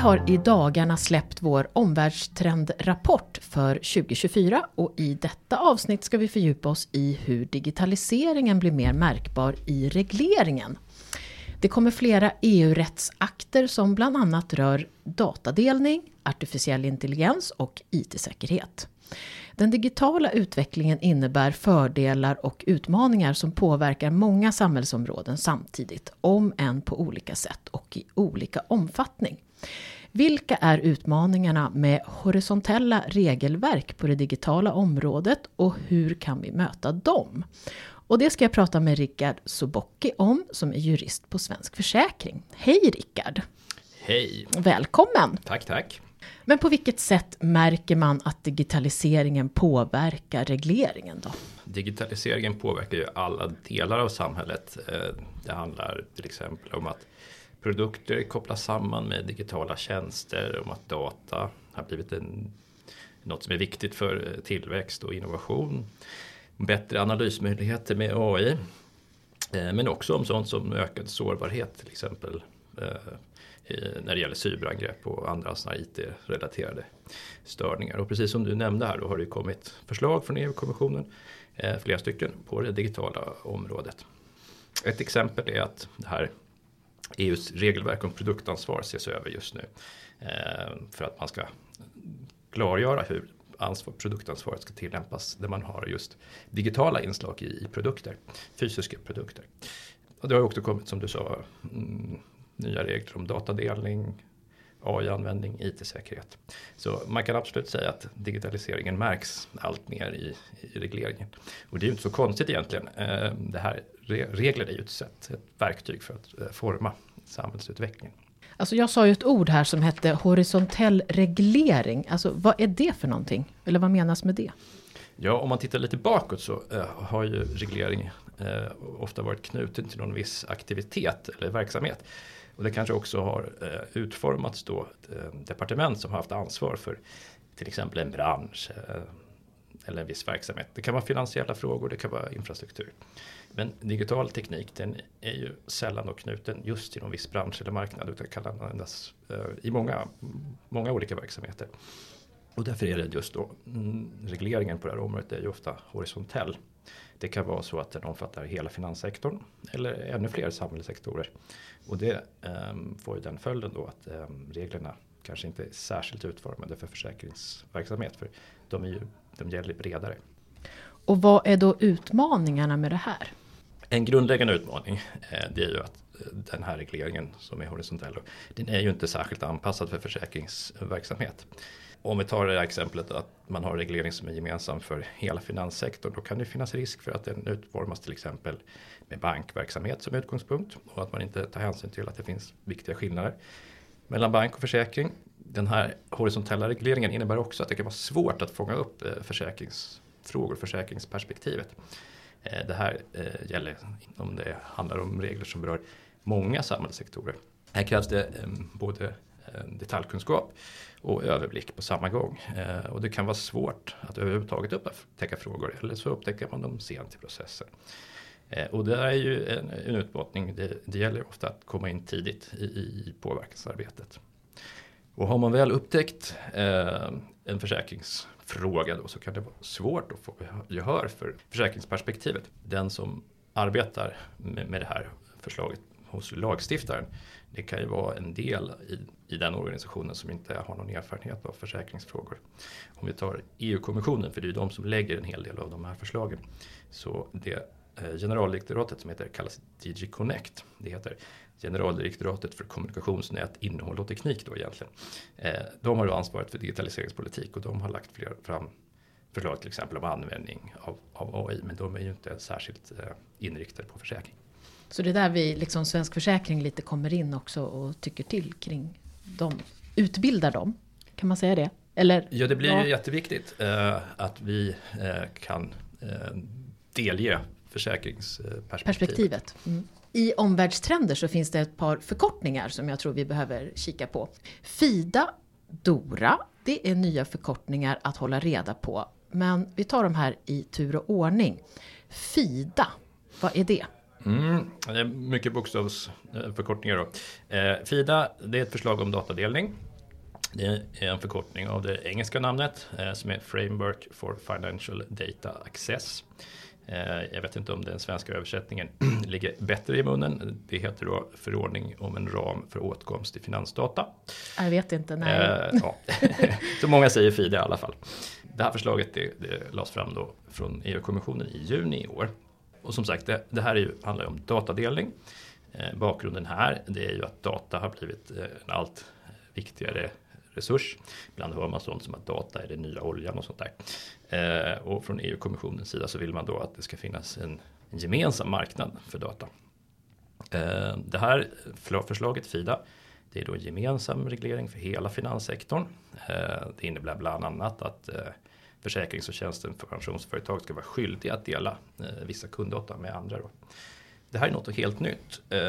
har i dagarna släppt vår omvärldstrendrapport för 2024 och i detta avsnitt ska vi fördjupa oss i hur digitaliseringen blir mer märkbar i regleringen. Det kommer flera EU-rättsakter som bland annat rör datadelning, artificiell intelligens och IT-säkerhet. Den digitala utvecklingen innebär fördelar och utmaningar som påverkar många samhällsområden samtidigt, om än på olika sätt och i olika omfattning. Vilka är utmaningarna med horisontella regelverk på det digitala området och hur kan vi möta dem? Och det ska jag prata med Rickard Sobocki om, som är jurist på Svensk Försäkring. Hej Rickard! Hej! Välkommen! Tack, tack! Men på vilket sätt märker man att digitaliseringen påverkar regleringen då? Digitaliseringen påverkar ju alla delar av samhället. Eh, det handlar till exempel om att produkter kopplas samman med digitala tjänster, om att data har blivit en, något som är viktigt för eh, tillväxt och innovation. Bättre analysmöjligheter med AI. Eh, men också om sånt som ökad sårbarhet till exempel när det gäller cyberangrepp och andra sådana IT-relaterade störningar. Och precis som du nämnde här då har det kommit förslag från EU-kommissionen, eh, flera stycken, på det digitala området. Ett exempel är att det här EUs regelverk om produktansvar ses över just nu. Eh, för att man ska klargöra hur ansvar, produktansvaret ska tillämpas där man har just digitala inslag i, produkter, fysiska produkter. Och det har också kommit som du sa mm, nya regler om datadelning, AI-användning, IT-säkerhet. Så man kan absolut säga att digitaliseringen märks allt mer i, i regleringen. Och det är ju inte så konstigt egentligen. Eh, det här, regler är ju ett sätt, ett verktyg för att eh, forma samhällsutvecklingen. Alltså jag sa ju ett ord här som hette horisontell reglering. Alltså vad är det för någonting? Eller vad menas med det? Ja, om man tittar lite bakåt så uh, har ju reglering ofta varit knuten till någon viss aktivitet eller verksamhet. Och det kanske också har eh, utformats då ett eh, departement som har haft ansvar för till exempel en bransch eh, eller en viss verksamhet. Det kan vara finansiella frågor, det kan vara infrastruktur. Men digital teknik den är ju sällan då knuten just till någon viss bransch eller marknad utan kan användas eh, i många, många olika verksamheter. Och därför är det just då mm, regleringen på det här området är ju ofta horisontell. Det kan vara så att den omfattar hela finanssektorn eller ännu fler samhällssektorer. Och det um, får ju den följden då att um, reglerna kanske inte är särskilt utformade för försäkringsverksamhet. För de, är ju, de gäller bredare. Och vad är då utmaningarna med det här? En grundläggande utmaning eh, det är ju att eh, den här regleringen som är horisontell, den är ju inte särskilt anpassad för försäkringsverksamhet. Om vi tar det här exemplet att man har reglering som är gemensam för hela finanssektorn, då kan det finnas risk för att den utformas till exempel med bankverksamhet som utgångspunkt och att man inte tar hänsyn till att det finns viktiga skillnader mellan bank och försäkring. Den här horisontella regleringen innebär också att det kan vara svårt att fånga upp eh, försäkringsfrågor, försäkringsperspektivet. Eh, det här eh, gäller om det handlar om regler som berör många samhällssektorer. Här krävs det både detaljkunskap och överblick på samma gång. Eh, och det kan vara svårt att överhuvudtaget upptäcka frågor eller så upptäcker man dem sent i processen. Eh, och det är ju en, en utmaning. Det, det gäller ofta att komma in tidigt i, i påverkansarbetet. Och har man väl upptäckt eh, en försäkringsfråga då så kan det vara svårt att få gehör för försäkringsperspektivet. Den som arbetar med, med det här förslaget hos lagstiftaren det kan ju vara en del i, i den organisationen som inte har någon erfarenhet av försäkringsfrågor. Om vi tar EU-kommissionen, för det är ju de som lägger en hel del av de här förslagen. Så det eh, generaldirektoratet som heter kallas DG Connect. Det heter generaldirektoratet för kommunikationsnät, innehåll och teknik då egentligen. Eh, de har då ansvaret för digitaliseringspolitik och de har lagt fler fram förslag till exempel om användning av, av AI men de är ju inte särskilt eh, inriktade på försäkring. Så det är där vi, liksom Svensk Försäkring, lite kommer in också och tycker till kring dem. Utbildar dem, kan man säga det? Eller, ja, det blir ja. ju jätteviktigt eh, att vi eh, kan eh, delge försäkringsperspektivet. Perspektivet. Mm. I omvärldstrender så finns det ett par förkortningar som jag tror vi behöver kika på. FIDA, DORA, det är nya förkortningar att hålla reda på. Men vi tar de här i tur och ordning. FIDA, vad är det? Mm, det är mycket bokstavsförkortningar då. Eh, FIDA, det är ett förslag om datadelning. Det är en förkortning av det engelska namnet eh, som är Framework for Financial Data Access. Eh, jag vet inte om den svenska översättningen ligger bättre i munnen. Det heter då förordning om en ram för åtkomst till finansdata. Jag vet inte, nej. Eh, ja. Så många säger FIDE i alla fall. Det här förslaget det, det lades fram då från EU-kommissionen i juni i år. Och som sagt, det, det här är ju, handlar ju om datadelning. Eh, bakgrunden här det är ju att data har blivit eh, en allt viktigare resurs. Ibland hör man sånt som att data är den nya oljan och sånt där. Eh, och från EU-kommissionens sida så vill man då att det ska finnas en, en gemensam marknad för data. Eh, det här förslaget FIDA det är då en gemensam reglering för hela finanssektorn. Eh, det innebär bland annat att eh, försäkrings och tjänsten för pensionsföretag ska vara skyldiga att dela eh, vissa kunddata med andra. Då. Det här är något helt nytt eh,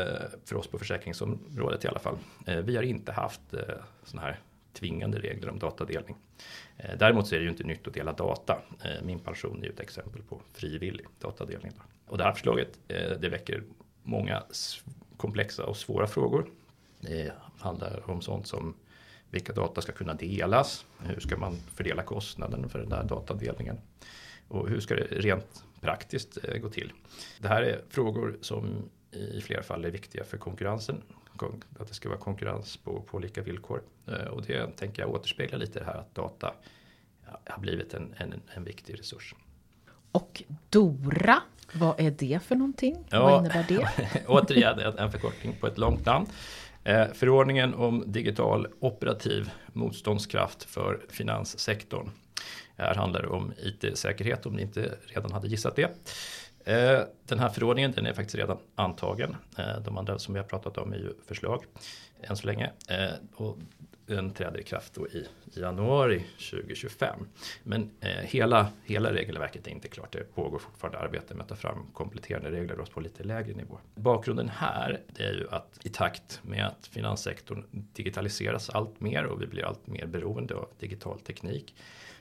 för oss på försäkringsområdet i alla fall. Eh, vi har inte haft eh, sådana här tvingande regler om datadelning. Däremot så är det ju inte nytt att dela data. Min pension är ju ett exempel på frivillig datadelning. Och det här förslaget det väcker många komplexa och svåra frågor. Det handlar om sånt som vilka data ska kunna delas? Hur ska man fördela kostnaden för den där datadelningen? Och hur ska det rent praktiskt eh, gå till? Det här är frågor som i flera fall är viktiga för konkurrensen. Att det ska vara konkurrens på, på lika villkor. Eh, och det tänker jag återspegla lite det här att data har blivit en, en, en viktig resurs. Och Dora, vad är det för någonting? Ja, vad innebär det? återigen en förkortning på ett långt namn. Eh, förordningen om digital operativ motståndskraft för finanssektorn. Här handlar det om IT-säkerhet om ni inte redan hade gissat det. Eh, den här förordningen den är faktiskt redan antagen. Eh, de andra som vi har pratat om är ju förslag än så länge. Eh, och den träder i kraft då i januari 2025. Men eh, hela, hela regelverket är inte klart. Det pågår fortfarande arbete med att ta fram kompletterande regler på lite lägre nivå. Bakgrunden här det är ju att i takt med att finanssektorn digitaliseras allt mer och vi blir allt mer beroende av digital teknik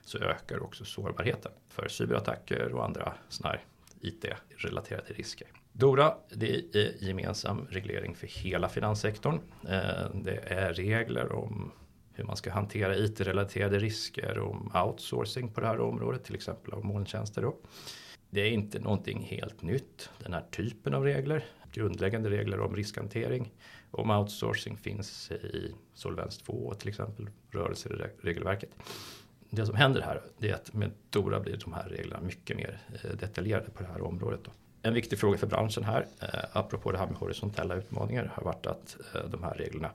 så ökar också sårbarheten för cyberattacker och andra sådana här IT-relaterade risker. DORA det är gemensam reglering för hela finanssektorn. Eh, det är regler om hur man ska hantera IT-relaterade risker, om outsourcing på det här området, till exempel av molntjänster. Då. Det är inte någonting helt nytt, den här typen av regler. Grundläggande regler om riskhantering om outsourcing finns i Solvens 2 till exempel, rörelseregelverket. Det som händer här är att med DORA blir de här reglerna mycket mer eh, detaljerade på det här området. Då. En viktig fråga för branschen här, eh, apropå det här med horisontella utmaningar, har varit att eh, de här reglerna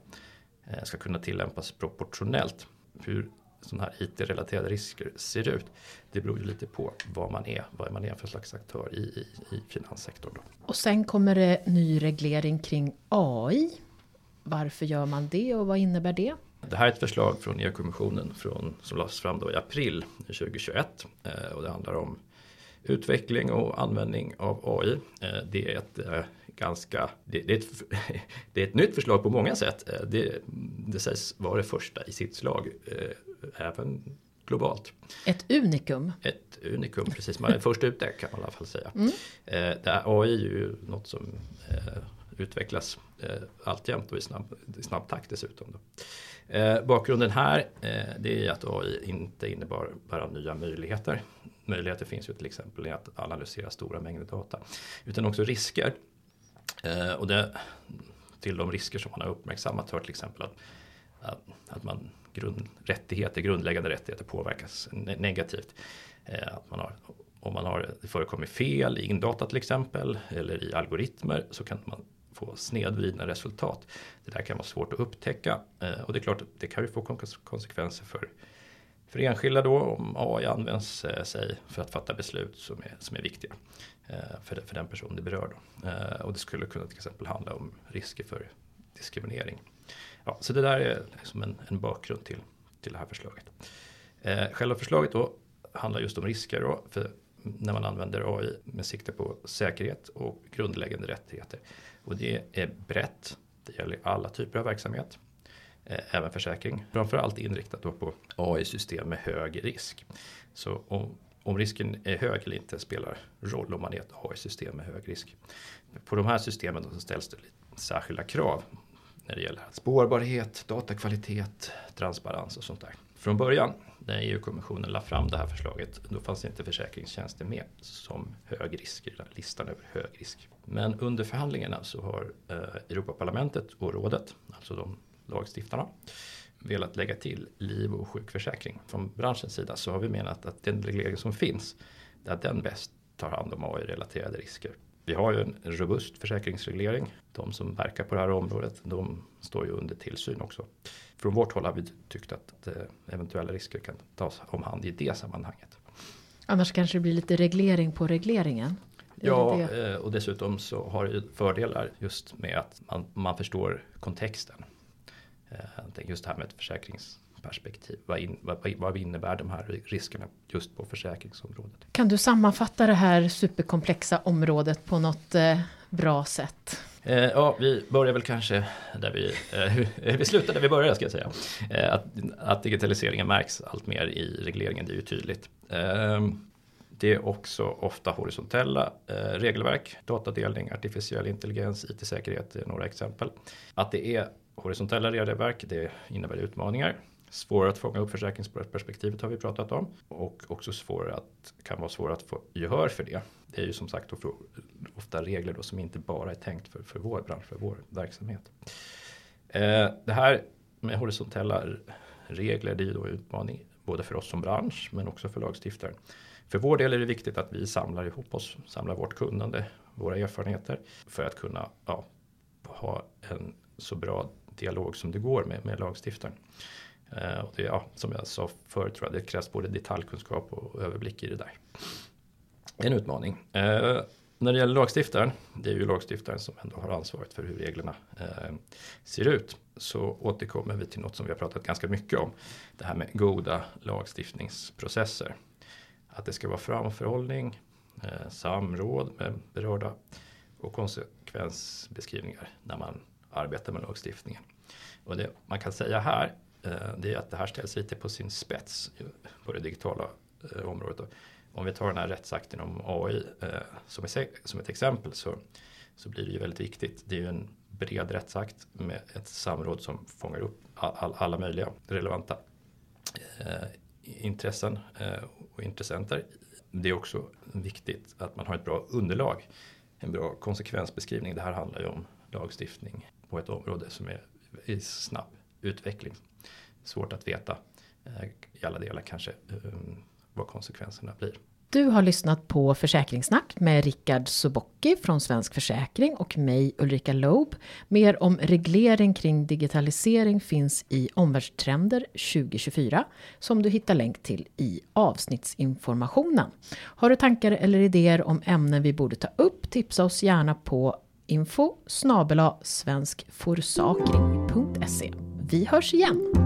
eh, ska kunna tillämpas proportionellt. Hur sådana här IT-relaterade risker ser ut. Det beror ju lite på vad man är, vad man är för slags aktör i, i, i finanssektorn. Då. Och sen kommer det ny reglering kring AI. Varför gör man det och vad innebär det? Det här är ett förslag från EU-kommissionen som lades fram då i april 2021 och det handlar om utveckling och användning av AI. Eh, det är ett eh, ganska, det, det, är ett, det är ett nytt förslag på många sätt. Eh, det, det sägs vara det första i sitt slag, även globalt. Ett unikum. Ett unikum, precis. Man är först ut där kan man i alla fall säga. Mm. AI är ju något som utvecklas alltjämt och i snabb, i snabb takt dessutom. Då. bakgrunden här det är att AI inte innebar bara nya möjligheter möjligheter finns ju till exempel i att analysera stora mängder data. Utan också risker. Eh, och det, till de risker som man har uppmärksammat hör till exempel att, att, att man grund, rättigheter, grundläggande rättigheter påverkas negativt. Eh, att man har, om man har, det förekommer fel i indata till exempel eller i algoritmer så kan man få snedvridna resultat. Det där kan vara svårt att upptäcka eh, och det är klart att det kan ju få konsekvenser för för enskilda då om AI används eh, sig för att fatta beslut som är, som är viktiga eh, för, för den person det berör. Då. Eh, och det skulle kunna till exempel handla om risker för diskriminering. Ja, så det där är liksom en, en bakgrund till, till det här förslaget. Eh, själva förslaget då handlar just om risker då, för när man använder AI med sikte på säkerhet och grundläggande rättigheter. Och det är brett, det gäller alla typer av verksamhet. Eh, även försäkring. Framförallt inriktat då på AI-system med hög risk. Så om, om risken är hög eller inte spelar roll om man är ett AI-system med hög risk. På de här systemen så ställs det särskilda krav. när det gäller spårbarhet, datakvalitet, transparens och sånt där. Från början när EU-kommissionen la fram det här förslaget då fanns inte försäkringstjänster med som hög risk i listan över hög risk. Men under förhandlingarna så har eh, Europaparlamentet och rådet, alltså de lagstiftarna, velat lägga till liv och sjukförsäkring. Från branschens sida så har vi menat att den reglering som finns, där den bäst tar hand om AI-relaterade risker. Vi har ju en robust försäkringsreglering. De som verkar på det här området, de står ju under tillsyn också. Från vårt håll har vi tyckt att eh, eventuella risker kan tas om hand i det sammanhanget. Annars kanske det blir lite reglering på regleringen? Ja, eh, och dessutom så har det fördelar just med att man, man förstår kontexten. Eh, just det här med ett försäkringsperspektiv. Vad, in, vad, vad innebär de här riskerna just på försäkringsområdet? Kan du sammanfatta det här superkomplexa området på något eh, bra sätt? Eh, ja, vi börjar väl kanske där vi, vi slutar där vi började ska jag säga. Att, att digitaliseringen märks allt mer i regleringen, det är ju tydligt. Det är också ofta horisontella regelverk, datadelning, artificiell intelligens, IT-säkerhet är några exempel. Att det är horisontella regelverk, det innebär utmaningar. Svårare att fånga upp försäkringsperspektivet har vi pratat om. Och också svårare att, kan vara svårare att få gehör för det. Det är ju som sagt ofta regler då som inte bara är tänkt för, för vår bransch, för vår verksamhet. Eh, det här med horisontella regler, det är ju då en utmaning både för oss som bransch men också för lagstiftaren. För vår del är det viktigt att vi samlar ihop oss, samlar vårt kunnande, våra erfarenheter för att kunna ja, ha en så bra dialog som det går med, med lagstiftaren. Eh, och det, ja, som jag sa förut tror jag det krävs både detaljkunskap och överblick i det där. En utmaning. Eh, när det gäller lagstiftaren, det är ju lagstiftaren som ändå har ansvaret för hur reglerna eh, ser ut. Så återkommer vi till något som vi har pratat ganska mycket om. Det här med goda lagstiftningsprocesser. Att det ska vara framförhållning, eh, samråd med berörda och konsekvensbeskrivningar när man arbetar med lagstiftningen. Och det man kan säga här eh, det är att det här ställs lite på sin spets på det digitala eh, området. Om vi tar den här rättsakten om AI eh, som, ett exempel så, så blir det ju väldigt viktigt. Det är ju en bred rättsakt med ett samråd som fångar upp alla möjliga relevanta intressen och intressenter. Det är också viktigt att man har ett bra underlag, en bra konsekvensbeskrivning. Det här handlar ju om lagstiftning på ett område som är i snabb utveckling. Svårt att veta eh, i alla delar kanske ehm, vad konsekvenserna blir. Du har lyssnat på Försäkringssnack med Rickard Sobocki från Svensk Försäkring och mig Ulrika Loeb. Mer om reglering kring digitalisering finns i Omvärldstrender 2024 som du hittar länk till i avsnittsinformationen. Har du tankar eller idéer om ämnen vi borde ta upp? Tipsa oss gärna på info svenskforsakring.se. Vi hörs igen!